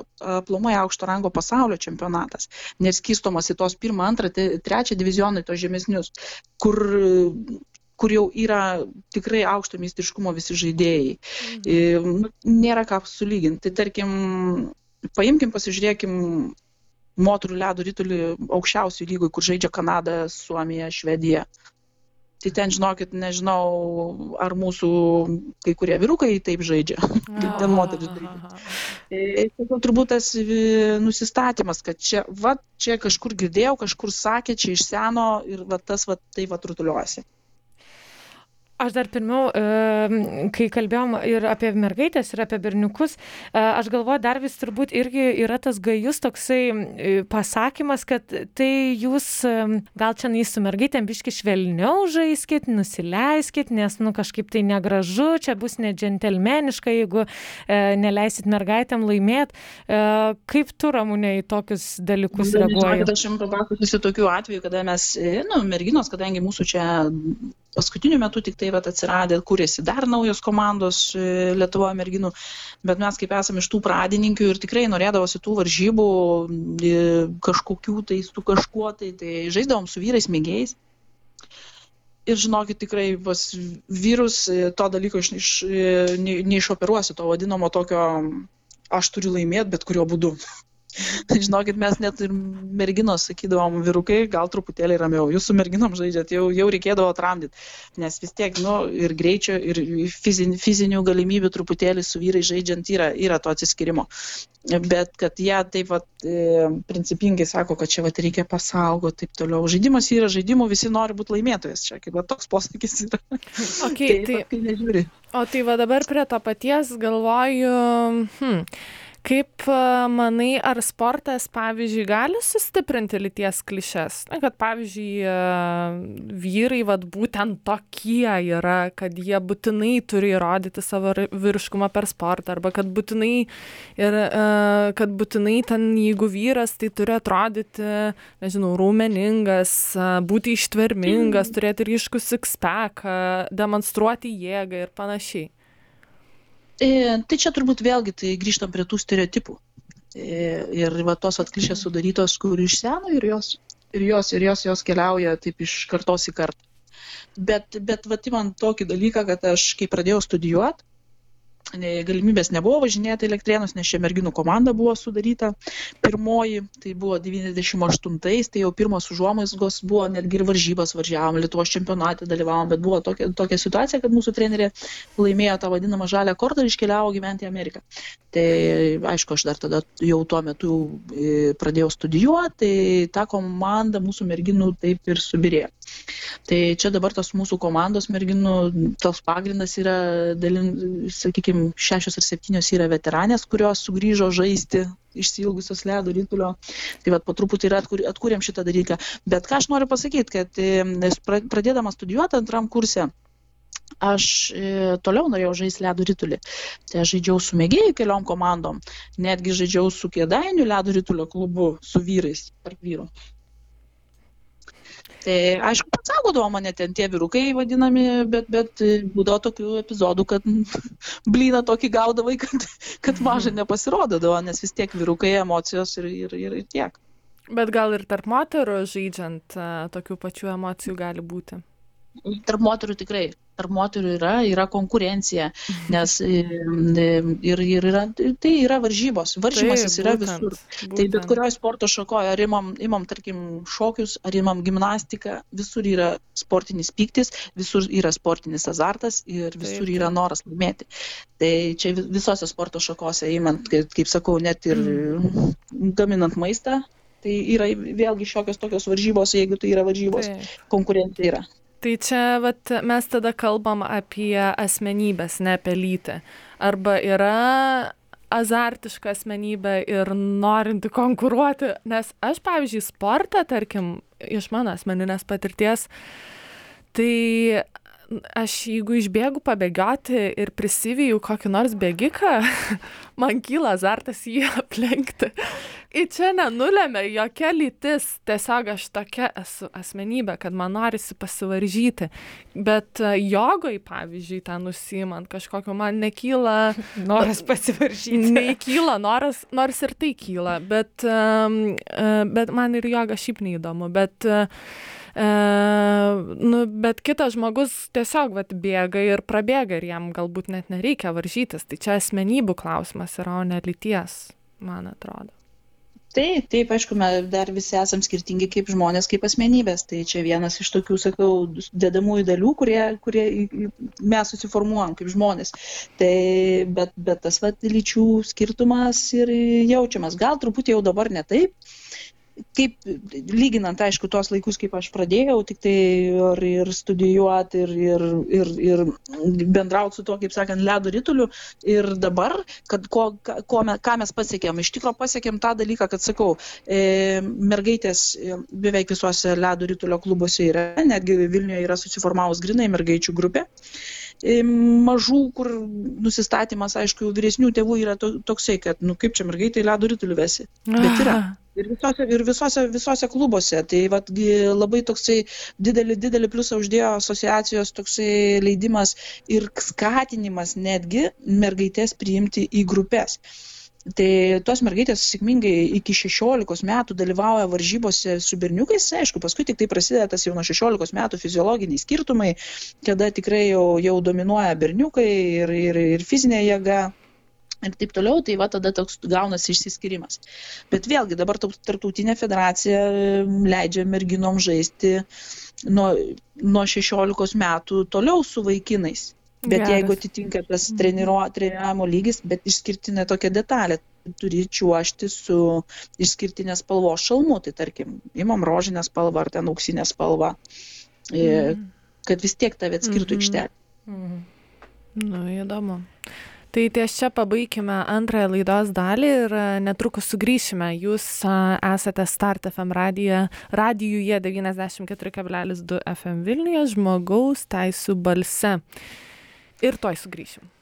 Speaker 4: plomai aukšto rango pasaulio čempionatas, neskistomas į tos pirmą, antrą, trečią divizionai, tos žemesnius, kur kur jau yra tikrai aukšto meistriškumo visi žaidėjai. Mhm. Nu, nėra ką sulyginti. Tai tarkim, paimkim, pasižiūrėkim moterų ledo rytulį aukščiausių lygų, kur žaidžia Kanada, Suomija, Švedija. Tai ten, žinokit, nežinau, ar mūsų kai kurie vyrukai taip žaidžia, kaip ten moteris žaidžia. Tai turbūt tas nusistatymas, kad čia, va, čia kažkur girdėjau, kažkur sakė, čia iš seno ir va, tas, va, tai va, rutuliuosi.
Speaker 3: Aš dar pirmiau, kai kalbėjom ir apie mergaitės, ir apie berniukus, e, aš galvoju, dar vis turbūt irgi yra tas gajus toksai e, pasakymas, kad tai jūs gal čia neįs su mergaitėm biški švelniau žaiskit, nusileiskit, nes, nu, kažkaip tai negražu, čia bus nedžentelmeniška, jeigu e, neleisit mergaitėm laimėti. Kaip tu, Ramūnė, į tokius dalykus reaguoji?
Speaker 4: Aš jums papasakosiu tokių atvejų, kada mes, nu, merginos, kadangi mūsų čia paskutiniu metu tik tai vat, atsiradė, kūrėsi dar naujos komandos e, Lietuvoje merginų, bet mes kaip esame iš tų pradininkių ir tikrai norėdavosi tų varžybų e, kažkokių tai su kažkuo, tai, tai žaisdavom su vyrais mėgėjais. Ir žinokit, tikrai pas vyrus e, to dalyko iš, iš, ne, neišoperuosi, to vadinamo tokio aš turiu laimėti, bet kuriuo būdu. Žinokit, mes net ir merginos sakydavom, vyrukai, gal truputėlį ramiau, jūs su merginom žaidžiat, jau, jau reikėdavo atramdyti, nes vis tiek, nu, ir greičio, ir fizin, fizinių galimybių truputėlį su vyrai žaidžiant yra, yra to atsiskirimo. Bet kad jie taip pat e, principingai sako, kad čia vat, reikia pasaugoti, taip toliau. Žaidimas yra žaidimų, visi nori būti laimėtojas, čia kaip va, toks posakis yra.
Speaker 1: Okay, tai, tai, o tai va dabar prie to paties galvoju, hmm, kaip manai ar sportas pavyzdžiui gali sustiprinti lyties klišes? Kad pavyzdžiui vyrai vat būtent tokie yra kad jie būtinai turi įrodyti savo vyriškumą per sportą arba kad būtinai ir kad būtinai ten jeigu vyras tai turi atrodyti nežinau raumeningas būti ištvermingas turėti ryškų sikspeką demonstruoti jėgą ir panašiai.
Speaker 4: E, tai čia turbūt vėlgi tai grįžtam prie tų stereotipų. E, ir va tos atklišės sudarytos, kur iš seno ir jos, ir jos, ir jos, jos keliauja taip iš kartos į kartą. Bet, bet va, man tokį dalyką, kad aš, kai pradėjau studijuoti, galimybės nebuvo važinėti elektrėnus, nes čia merginų komanda buvo sudaryta. Pirmoji, tai buvo 98-ais, tai jau pirmos užuomasgos buvo, netgi ir varžybas važiavom, Lietuvos čempionate dalyvavom, bet buvo tokia, tokia situacija, kad mūsų trenerė laimėjo tą vadinamą žalę kortą ir iškeliavo gyventi į Ameriką. Tai aišku, aš dar tada jau tuo metu e, pradėjau studijuoti, tai ta komanda mūsų merginų taip ir subirėjo. Tai čia dabar tos mūsų komandos merginų, tos pagrindas yra, dalin, sakykime, šešios ar septynios yra veteranės, kurios sugrįžo žaisti išsilgusios ledo rytulio. Tai vad po truputį ir atkur, atkūrėm šitą dalyką. Bet ką aš noriu pasakyti, kad pradėdama studijuoti antram kursė, aš e, toliau norėjau žaisti ledo rytulį. Tai aš žaidžiau su mėgėjų keliom komandom, netgi žaidžiau su kėdainių ledo rytulio klubu, su vyrais, tarp vyrų. Tai aišku, pasaugodavo mane ten tie vyrukai vadinami, bet, bet būdavo tokių epizodų, kad blyną tokį gaudavai, kad, kad mažai nepasirodydavo, nes vis tiek vyrukai emocijos ir, ir, ir, ir tiek.
Speaker 1: Bet gal ir tarp moterų žaidžiant tokių pačių emocijų gali būti?
Speaker 4: Tarp moterų tikrai tarp moterų yra, yra konkurencija, mhm. nes ir, ir yra, tai yra varžybos, varžymasis yra visur. Tai bet kurioje sporto šakoje, ar imam, imam, tarkim, šokius, ar imam gimnastiką, visur yra sportinis pyktis, visur yra sportinis azartas ir visur yra noras laimėti. Tai čia visose sporto šakose, imant, kaip, kaip sakau, net ir mm. gaminant maistą, tai yra vėlgi šiokios tokios varžybos, jeigu tai yra varžybos, taip. konkurencija yra.
Speaker 1: Tai čia vat, mes tada kalbam apie asmenybės, ne apie lytį. Arba yra azartiška asmenybė ir norinti konkuruoti, nes aš, pavyzdžiui, sportą, tarkim, iš mano asmeninės patirties, tai aš jeigu išbėgu pabėgioti ir prisiviju kokį nors bėgiką, man kyla azartas jį aplenkti. Ir čia nenulemia jokia lytis tiesiog aš tokia esu asmenybė kad man norisi pasivaržyti. Bet e, jogoj pavyzdžiui ten užsiimant kažkokiu man nekyla
Speaker 3: noras pasivaržyti.
Speaker 1: Nei kyla noras nors ir tai kyla bet um, bet man ir joga šiaip neįdomu bet uh, nu, bet kitas žmogus tiesiog vat, bėga ir prabėga ir jam galbūt net nereikia varžytis. Tai čia asmenybių klausimas yra, o ne lyties, man atrodo.
Speaker 4: Taip taip aišku mes dar visi esam skirtingi kaip žmonės kaip asmenybės. Tai čia vienas iš tokių sakau dedamųjų dalių kurie kurie mes susiformuojam kaip žmonės. Tai bet bet tas vat lyčių skirtumas ir jaučiamas. Gal truputį jau dabar ne taip kaip lyginant, aišku, tuos laikus, kaip aš pradėjau, tik tai ir, ir studijuoti, ir, ir, ir, ir bendrauti su tuo, kaip sakant, ledo rytuliu. Ir dabar, kad ko, ko, ką mes pasiekėm, iš tikrųjų pasiekėm tą dalyką, kad sakau, e, mergaitės e, beveik visuose ledo rytulio klubuose yra, netgi Vilniuje yra susiformavus grinai mergaičių grupė. E, mažų, kur nusistatymas, aišku, vyresnių tėvų yra to, toksai, kad, nu kaip čia mergaitai ledo rytuliu vesi. Bet yra. Ir visose ir visose visose klubuose. Tai vat gi labai toksai didelį didelį pliusą uždėjo asociacijos toksai leidimas ir skatinimas netgi mergaites priimti į grupes. Tai tos mergaitės sėkmingai iki 16 metų dalyvauja varžybose su berniukais, aišku, paskui tik tai prasideda tas jau nuo 16 metų fiziologiniai skirtumai, kada tikrai jau, jau dominuoja berniukai ir, ir, ir fizinė jėga, ir taip toliau, tai va tada toks gaunasi išsiskirimas. Bet vėlgi dabar tarptautinė federacija leidžia merginom žaisti nuo, nuo 16 metų toliau su vaikinais. Bet Geras. jeigu atitinka tas mhm. treniro, treniravimo lygis, bet išskirtinė tokia detalė, turi čiuošti su išskirtinės spalvos šalmu, tai tarkim, imam rožinę spalvą ar ten auksinę spalvą, mm. kad vis tiek tave atskirtų mm -hmm. aikštelė.
Speaker 1: Mm. Nu, įdomu tai ties čia pabaikime antrąją laidos dalį ir e, netrukus sugrįšime. Jūs esate start fm radija radijuje devyniasdešim keturi kablelis du fm vilniuje žmogaus teisių balse. Ir tuoj sugrįšim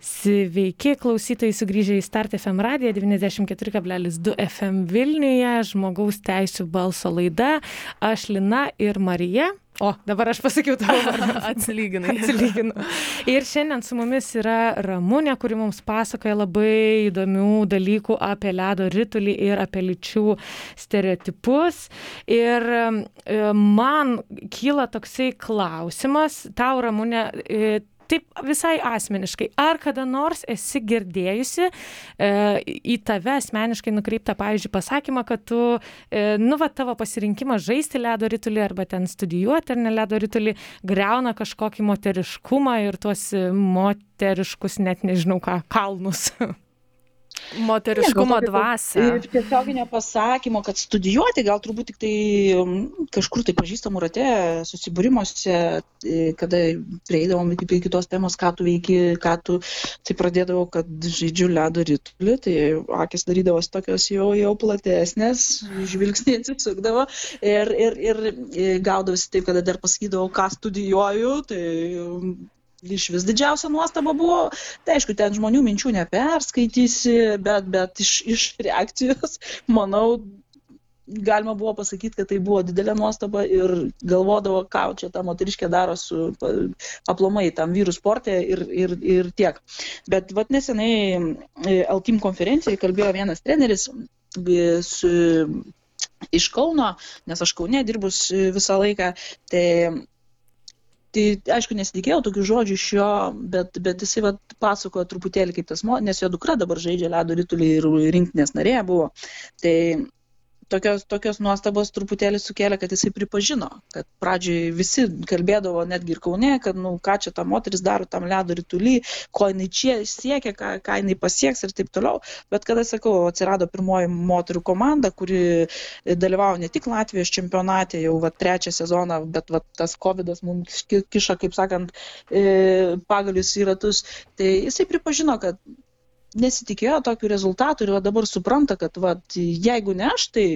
Speaker 3: Sveiki, klausytojai sugrįžę į Start FM radiją 94,2 FM Vilniuje, žmogaus teisų balso laida. Aš Lina ir Marija. O, dabar aš pasakiau tavo vardą.
Speaker 1: Atsilyginai.
Speaker 3: Atsilyginu. Ir šiandien su mumis yra Ramūnė, kuri mums pasakoja labai įdomių dalykų apie ledo ritulį ir apie lyčių stereotipus. Ir e, man kyla toksai klausimas, tau Ramūnė, e, taip visai asmeniškai, ar kada nors esi girdėjusi e, į tave asmeniškai nukreiptą, pavyzdžiui, pasakymą, kad tu, e, nu, va, tavo pasirinkimas žaisti ledo ritulį arba ten studijuoti ar ne ledo ritulį greuna kažkokį moteriškumą ir tuos moteriškus, net nežinau ką, kalnus.
Speaker 1: moteriškumo dvasią.
Speaker 4: Tiesioginio pasakymo, kad studijuoti gal turbūt tik tai kažkur tai pažįstamų rate, susibūrimuose, kada prieidavom iki kitos temos, ką tu veiki, ką tu, tai pradėdavau, kad žaidžiu ledo rytulį, tai akis darydavosi tokios jau, jau platesnės, žvilgsniai atsisukdavo ir, ir, ir gaudavosi taip, kada dar pasakydavau, ką studijuoju, tai iš vis didžiausia nuostaba buvo, tai aišku, ten žmonių minčių neperskaitysi, bet, bet iš, iš reakcijos, manau, galima buvo pasakyti, kad tai buvo didelė nuostaba ir galvodavo, ką čia ta moteriškė daro su aplomai tam vyrų sportė ir, ir, ir tiek. Bet vat nesenai Alkim konferencijai kalbėjo vienas treneris su iš Kauno, nes aš Kaune dirbus visą laiką, tai Tai aišku, nesitikėjau tokių žodžių iš jo, bet, bet jisai vat, pasakojo truputėlį kaip tas, nes jo dukra dabar žaidžia ledo rytulį ir rinktinės narė buvo. Tai tokios, tokios nuostabos truputėlį sukėlė, kad jisai pripažino, kad pradžioj visi kalbėdavo netgi ir Kaune, kad, nu, ką čia ta moteris daro tam ledo rytulį, ko jinai čia siekia, ką, ką jinai pasieks ir taip toliau. Bet kada, sakau, atsirado pirmoji moterų komanda, kuri dalyvavo ne tik Latvijos čempionate, jau va, trečią sezoną, bet va, tas COVID mums kiša, kaip sakant, e, pagalius į ratus, tai jisai pripažino, kad nesitikėjo tokių rezultatų ir va dabar supranta, kad va, jeigu ne aš, tai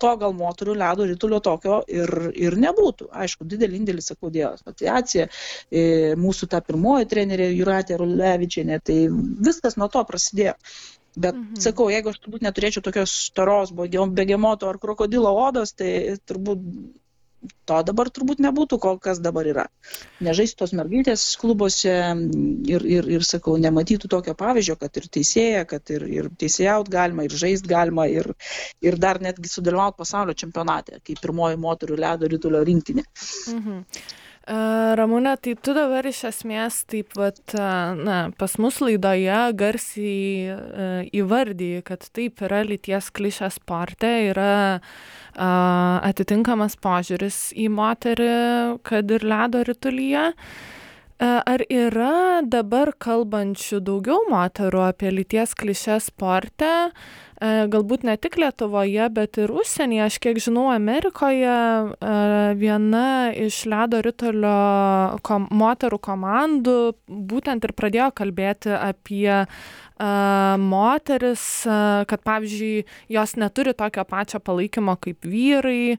Speaker 4: to gal moterų ledo rytulio tokio ir, ir nebūtų. Aišku, didelį indėlį, sakau, dėjo asociacija, e, mūsų ta pirmoji trenerė Juratė Rulevičianė, tai viskas nuo to prasidėjo. Bet mhm. sakau, jeigu aš turbūt neturėčiau tokios storos begemoto ar krokodilo odos, tai turbūt to dabar turbūt nebūtų, kol kas dabar yra. Nežaistų tos mergaitės klubuose ir, ir, ir, sakau, nematytų tokio pavyzdžio, kad ir teisėja, kad ir, ir teisėjaut galima, ir žaist galima, ir, ir dar netgi sudalyvauti pasaulio čempionate, kaip pirmoji moterų ledo rytulio rinktinė. Mhm.
Speaker 1: Ramūne, tai tu dabar iš esmės taip pat, na, pas mus laidoje garsiai įvardyji, kad taip yra lyties klišė sporte, yra atitinkamas požiūris į moterį, kad ir ledo rytulyje. Ar yra dabar kalbančių daugiau moterų apie lyties klišę sporte? Galbūt ne tik Lietuvoje, bet ir užsienyje. Aš kiek žinau, Amerikoje viena iš ledo rytulio kom, moterų komandų būtent ir pradėjo kalbėti apie moteris, kad pavyzdžiui, jos neturi tokio pačio palaikymo kaip vyrai,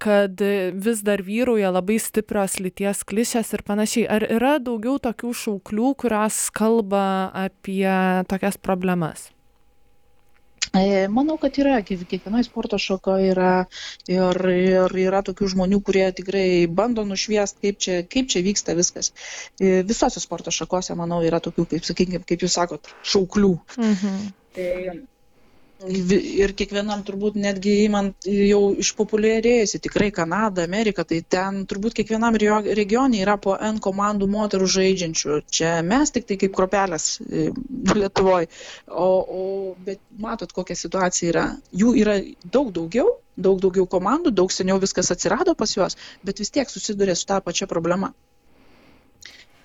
Speaker 1: kad vis dar vyrauja labai stiprios lyties klišės ir panašiai. Ar yra daugiau tokių šauklių, kurios kalba apie tokias problemas?
Speaker 4: E, manau, kad yra, kiekvienoje sporto šakoje yra ir, ir yra tokių žmonių, kurie tikrai bando nušviest, kaip čia, kaip čia vyksta viskas. E, visose sporto šakose, manau, yra tokių, kaip, sakykime, kaip jūs sakot, šauklių. Mhm. Tai ir kiekvienam turbūt netgi įmant jau išpopuliarėjusi tikrai Kanada, Amerika, tai ten turbūt kiekvienam regione yra po N komandų moterų žaidžiančių. Čia mes tik tai kaip kropelės e, Lietuvoje. O, o, bet matot, kokia situacija yra. Jų yra daug daugiau, daug daugiau komandų, daug seniau viskas atsirado pas juos, bet vis tiek susiduria su tą pačią problemą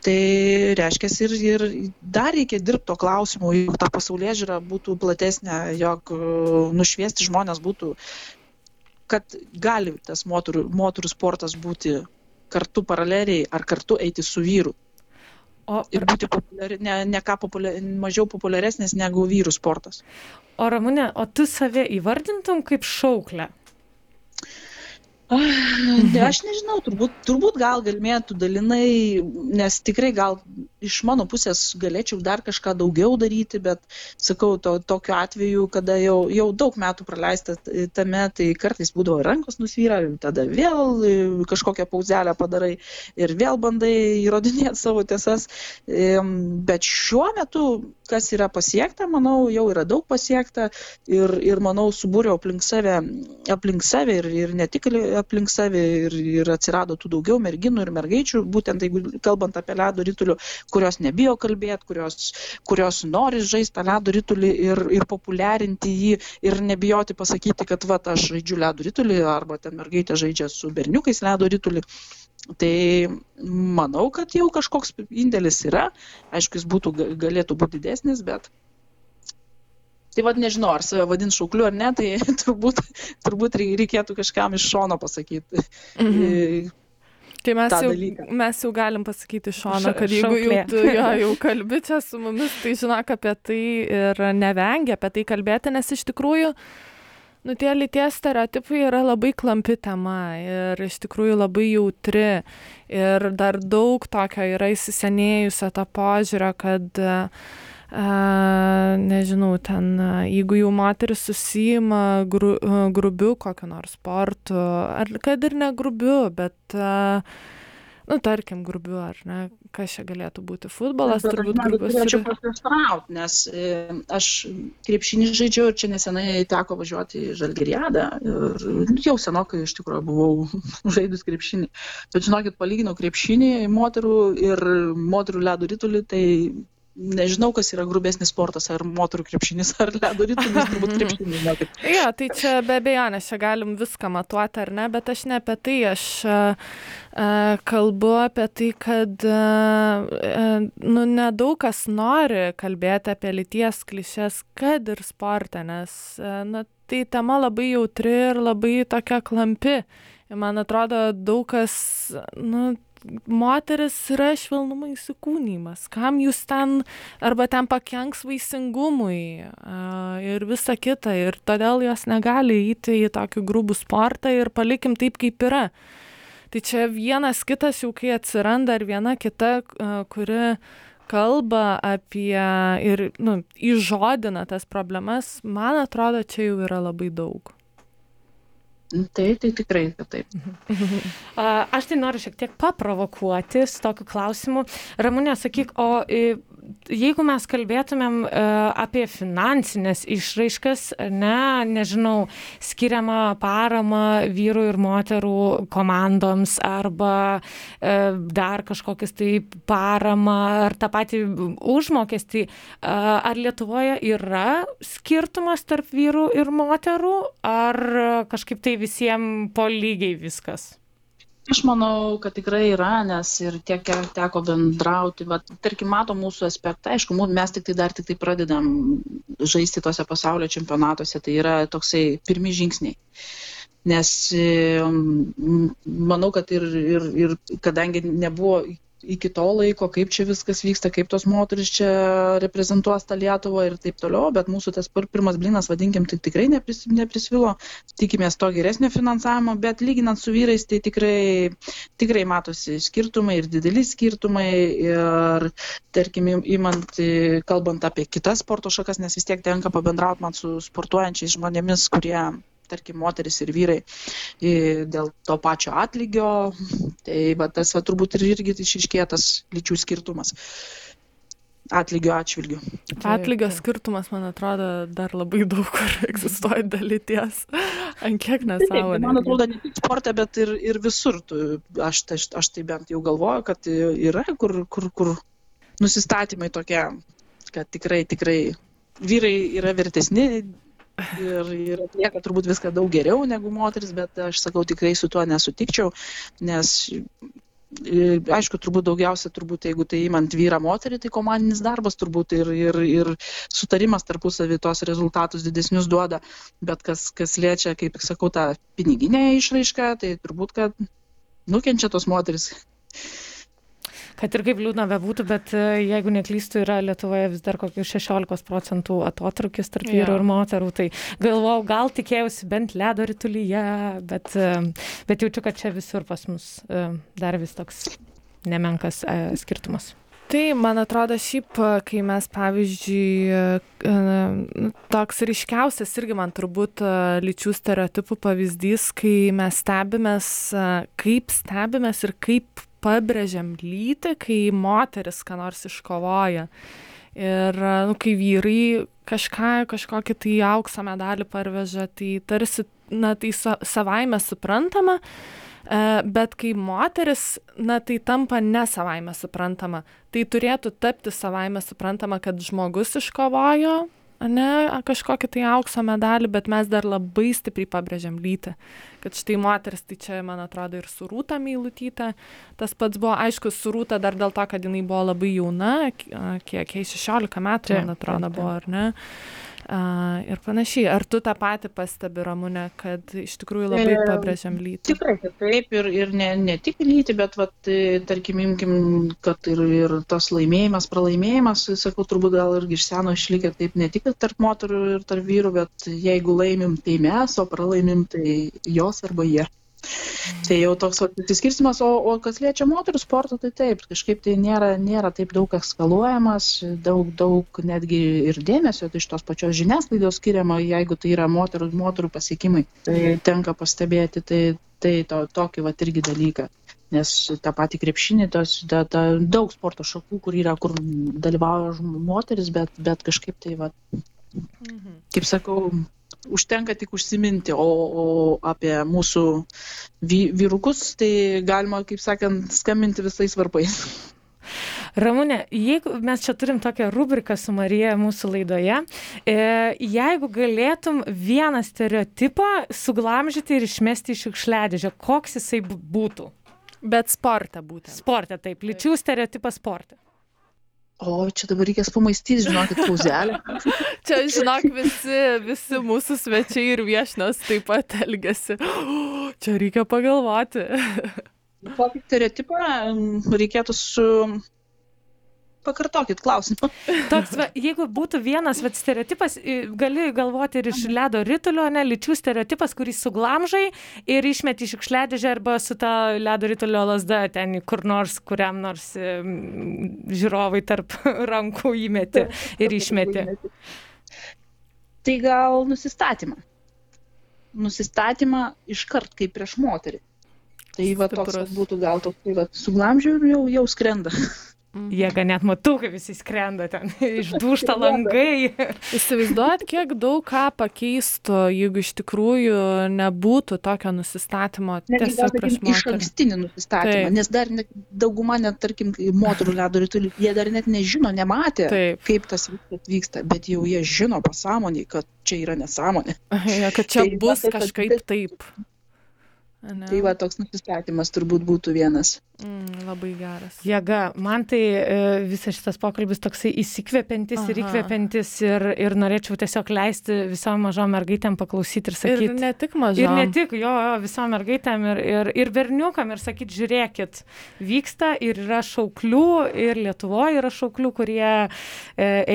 Speaker 4: tai reiškias ir ir dar reikia dirbt tuo klausimu jog ta pasaulėžiūra būtų platesnė jog e, nušviesti žmones būtų kad gali tas moterų moterų sportas būti kartu paraleliai ar kartu eiti su vyru O, ir būti populiari, ne, ne ką populiar, mažiau populiaresnis negu vyrų sportas.
Speaker 3: O Ramūne, o tu save įvardintum kaip šauklę?
Speaker 4: Aš nežinau, turbūt, turbūt gal galėtų dalinai, nes tikrai gal iš mano pusės galėčiau dar kažką daugiau daryti, bet sakau, to, tokiu atveju, kada jau, jau daug metų praleista tame, tai kartais būdavo rankos nusvyra, tada vėl kažkokią pauzelę padarai ir vėl bandai įrodinėti savo tiesas. Bet šiuo metu, kas yra pasiekta, manau, jau yra daug pasiekta ir, ir manau, subūriau aplink save, aplink save ir, ir ne tik aplink save ir, ir atsirado tų daugiau merginų ir mergaičių, būtent jeigu kalbant apie ledo rytulių, kurios nebijo kalbėti, kurios, kurios nori žaisti tą ledo rytulį ir, ir populiarinti jį ir nebijoti pasakyti, kad va, aš žaidžiu ledo rytulį arba ten mergaitė žaidžia su berniukais ledo rytulį. Tai manau, kad jau kažkoks indėlis yra, aišku, jis būtų, galėtų būti didesnis, bet Tai vad nežinau, ar save vadins šaukliu ar ne, tai turbūt, turbūt reikėtų kažkam iš šono pasakyti. Mhm.
Speaker 1: Tai mes jau, dalyką. mes jau galim pasakyti iš šono, kad jeigu jau tu jo, jau kalbi čia su mumis, tai žinok apie tai ir nevengia apie tai kalbėti, nes iš tikrųjų, nu tie lyties stereotipai yra labai klampi tema ir iš tikrųjų labai jautri ir dar daug tokio yra įsisenėjusio to požiūrio, kad uh, nežinau, ten, jeigu jau moteris susijima gru, grubiu kokiu nors sportu, ar kad ir ne grubiu, bet nu tarkim grubiu ar ne kas čia galėtų būti futbolas turbūt grubus
Speaker 4: norėčiau pasiprieštarauti nes e, aš krepšinį žaidžiau ir čia nesenai teko važiuoti į žalgiriadą ir jau senokai iš tikrųjų buvau žaidus krepšinį. Bet žinokit palyginau krepšinį moterų ir moterų ledo ritulį tai nežinau, kas yra grubesnis sportas, ar moterų krepšinis, ar ledo ritulis, turbūt krepšinis. Žinokit.
Speaker 1: Jo, tai čia be abejonės, čia galim viską matuoti ar ne, bet aš ne apie tai, aš uh, kalbu apie tai, kad uh, nu, nedaug kas nori kalbėti apie lyties klišės, kad ir sportą, nes uh, na, tai tema labai jautri ir labai tokia klampi. Ir man atrodo, daug kas, nu, moteris yra švelnumo įsikūnymas. Kam jūs ten, arba ten pakenks vaisingumui a, ir visa kita. Ir todėl jos negali įti į tokį grubų sportą ir palikim taip, kaip yra. Tai čia vienas kitas jau kai atsiranda ir viena kita, a, kuri kalba apie ir nu, įžodina tas problemas, man atrodo, čia jau yra labai daug.
Speaker 4: Tai, tai tikrai, kad taip.
Speaker 3: Aš tai noriu šiek tiek paprovokuoti su tokiu klausimu. Ramūnė, sakyk, o jeigu mes kalbėtumėm e, apie finansinės išraiškas, ne, nežinau, skiriamą paramą vyrų ir moterų komandoms arba e, dar kažkokias tai paramą ar tą patį užmokestį, e, ar Lietuvoje yra skirtumas tarp vyrų ir moterų, ar kažkaip tai visiems po lygiai viskas?
Speaker 4: Aš manau kad tikrai yra nes ir tiek kiek teko bendrauti vat tarkim matom mūsų aspektą aišku mu mes tiktai dar tiktai pradedam žaisti tuose pasaulio čempionatuose tai yra toksai pirmi žingsniai. Nes manau kad ir ir ir kadangi nebuvo iki to laiko, kaip čia viskas vyksta, kaip tos moteris čia reprezentuos tą Lietuvą ir taip toliau, bet mūsų tas pirmas blinas, vadinkim, tai tikrai nepris, neprisvilo, tikimės to geresnio finansavimo, bet lyginant su vyrais, tai tikrai, tikrai matosi skirtumai ir dideli skirtumai ir, tarkim, įmant, kalbant apie kitas sporto šakas, nes vis tiek tenka pabendrauti man su sportuojančiais žmonėmis, kurie tarkim moterys ir vyrai dėl to pačio atlygio, tai va, tas va, turbūt ir irgi išiškėja tas lyčių skirtumas atlygio atžvilgiu.
Speaker 1: Atlygio skirtumas, man atrodo, dar labai daug kur egzistuoja dalyties. Ant kiek nesąmonė.
Speaker 4: Man atrodo, ne tik sporte, bet ir, ir visur. Tu, aš, aš, aš tai bent jau galvoju, kad yra, kur, kur, kur nusistatymai tokie, kad tikrai, tikrai vyrai yra vertesni ir, ir atlieka turbūt viską daug geriau negu moteris, bet aš sakau, tikrai su tuo nesutikčiau, nes aišku, turbūt daugiausia, turbūt jeigu tai įmant vyrą moterį, tai komandinis darbas turbūt ir, ir, ir sutarimas tarpusavį tos rezultatus didesnius duoda, bet kas, kas liečia, kaip sakau, tą piniginę išraišką, tai turbūt, kad nukenčia tos moteris
Speaker 3: kad ir kaip liūdna bebūtų, bet e, jeigu neklystu, yra Lietuvoje vis dar kokių 16 procentų atotrukis tarp vyrų ir moterų, tai galvojau, gal tikėjausi bent ledo rytulyje, bet, e, bet jaučiu, kad čia visur pas mus e, dar vis toks nemenkas skirtumas.
Speaker 1: Tai, man atrodo, šiaip, kai mes, pavyzdžiui, toks ryškiausias irgi man turbūt lyčių stereotipų pavyzdys, kai mes stebimės, kaip stebimės ir kaip pabrėžiam lytį, kai moteris ką nors iškovoja. Ir nu, kai vyrai kažką, kažkokį tai aukso medalį parveža, tai tarsi, na, tai sa, savaime suprantama, bet kai moteris, na, tai tampa ne savaime suprantama. Tai turėtų tapti savaime suprantama, kad žmogus iškovojo ane kažkokį tai aukso medalį bet mes dar labai stipriai pabrėžiam lytį. Kad štai moteris tai čia man atrodo ir su rūta meilutyte tas pats buvo aišku su rūta dar dėl to kad jinai buvo labai jauna kiek jai šešiolika metų man atrodo buvo ar ne a, ir panašiai. Ar tu tą patį pastebi, Ramūne, kad iš tikrųjų labai e, pabrėžiam lytį?
Speaker 4: Tikrai, taip, ir, ir ne, ne tik lytį, bet, vat, e, tarkim, imkim, kad ir, ir tas laimėjimas, pralaimėjimas, sakau, turbūt gal irgi iš seno išlikę taip ne tik tarp moterų ir tarp vyrų, bet jeigu laimim, tai mes, o pralaimim, tai jos arba jie. Tai jau toks atsiskirstimas, o, o kas liečia moterų sportą, tai taip, kažkaip tai nėra, nėra taip daug eskaluojamas, daug, daug netgi ir dėmesio tai iš tos pačios žiniasklaidos skiriama, jeigu tai yra moterų, moterų pasiekimai. Tai tenka pastebėti tai, tai to, tokį va irgi dalyką. Nes tą patį krepšinį, tos, da, da, daug sporto šakų, kur yra, kur dalyvauja moteris, bet, bet kažkaip tai, va, mhm. kaip sakau, užtenka tik užsiminti, o, o apie mūsų vy, vyrukus tai galima, kaip sakant, skambinti visais varpais.
Speaker 3: Ramūnė, jeigu mes čia turim tokią rubriką su Marija mūsų laidoje, e, jeigu galėtum vieną stereotipą suglamžyti ir išmesti iš šiukšliadėžę, koks jisai būtų?
Speaker 1: Bet sportą būtent.
Speaker 3: Sportą, taip, lyčių stereotipas sportą.
Speaker 4: O, čia dabar reikės pamaistyti, žinokit, pauzelę.
Speaker 1: čia, žinok, visi, visi mūsų svečiai ir viešnios taip pat elgesi. Čia reikia pagalvoti.
Speaker 4: Kokį stereotipą reikėtų su pakartokit klausimą.
Speaker 3: Toks, va, jeigu būtų vienas va, stereotipas, gali galvoti ir iš ledo rytulio, ne, lyčių stereotipas, kurį suglamžai ir išmeti iš šiukšliadėžę arba su ta ledo rytulio lasda ten kur nors, kuriam nors žiūrovai tarp rankų įmeti ir išmeti.
Speaker 4: Tai gal nusistatymą. Nusistatymą iškart kaip prieš moterį. Tai va toks būtų gal toks, tai va suglamžiu ir jau, jau skrenda.
Speaker 3: Mhm. Jėga net matau, kaip visi skrenda ten, išdūšta langai.
Speaker 1: Įsivaizduot, kiek daug ką pakeistų, jeigu iš tikrųjų nebūtų tokio nusistatymo.
Speaker 4: Tiesiog iš ankstinį nusistatymą, Taip. nes dar net, dauguma, net tarkim, moterų ledo rytulių, jie dar net nežino, nematė, Taip. kaip tas vyksta, bet jau jie žino pasąmoniai, kad čia yra nesąmonė.
Speaker 1: Ja, kad čia tai, bus kažkaip taip.
Speaker 4: Ne? Tai va toks nusistatymas turbūt būtų vienas.
Speaker 1: Mm, labai geras.
Speaker 3: Jėga, man tai e, visas šitas pokalbis toksai įsikvepiantis Aha. ir įkvepiantis ir, ir norėčiau tiesiog leisti visom mažom mergaitėm paklausyti ir sakyti.
Speaker 1: Ir ne tik mažom.
Speaker 3: Ir ne tik, jo, jo visom mergaitėm ir, ir, ir berniukam ir sakyti, žiūrėkit, vyksta ir yra šauklių, ir Lietuvoje yra šauklių, kurie e,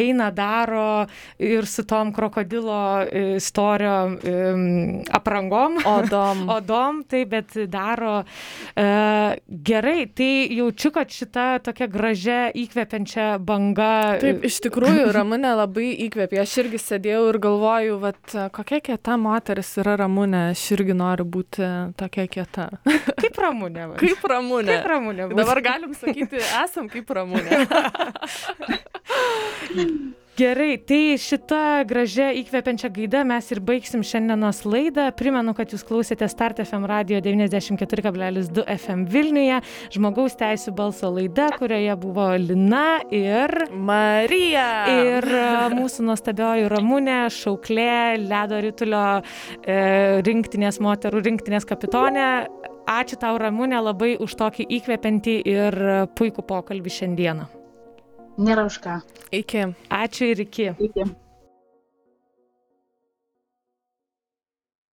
Speaker 3: eina, daro ir su tom krokodilo istorio e, aprangom.
Speaker 1: Odom.
Speaker 3: Odom tai, bet daro e, gerai. Tai jaučiu, kad šita tokia gražia, įkvepiančia banga.
Speaker 1: Taip, iš tikrųjų, Ramūnė labai įkvėpė. Aš irgi sėdėjau ir galvoju, vat, kokia kieta moteris yra Ramūnė. Aš irgi noriu būti tokia kieta.
Speaker 3: Kaip Ramūnė?
Speaker 1: Va. Kaip Ramūnė.
Speaker 3: Kaip.
Speaker 1: Bus. Dabar galim sakyti, esam kaip Ramūnė.
Speaker 3: Gerai, tai šitą gražią įkvepiančią gaidą mes ir baigsim šiandienos laidą. Primenu, kad jūs klausėte Start FM radio 94,2 FM Vilniuje, žmogaus teisų balso laida, kurioje buvo Lina ir
Speaker 1: Marija.
Speaker 3: Ir e, mūsų nuostabioji Ramūnė, šauklė, ledo rytulio e, rinktinės moterų rinktinės kapitonė. Ačiū tau, Ramūnė, labai už tokį įkvepiantį ir puikų pokalbį šiandieną.
Speaker 4: Nėra už ką.
Speaker 1: Iki.
Speaker 3: Ačiū ir iki.
Speaker 4: Iki.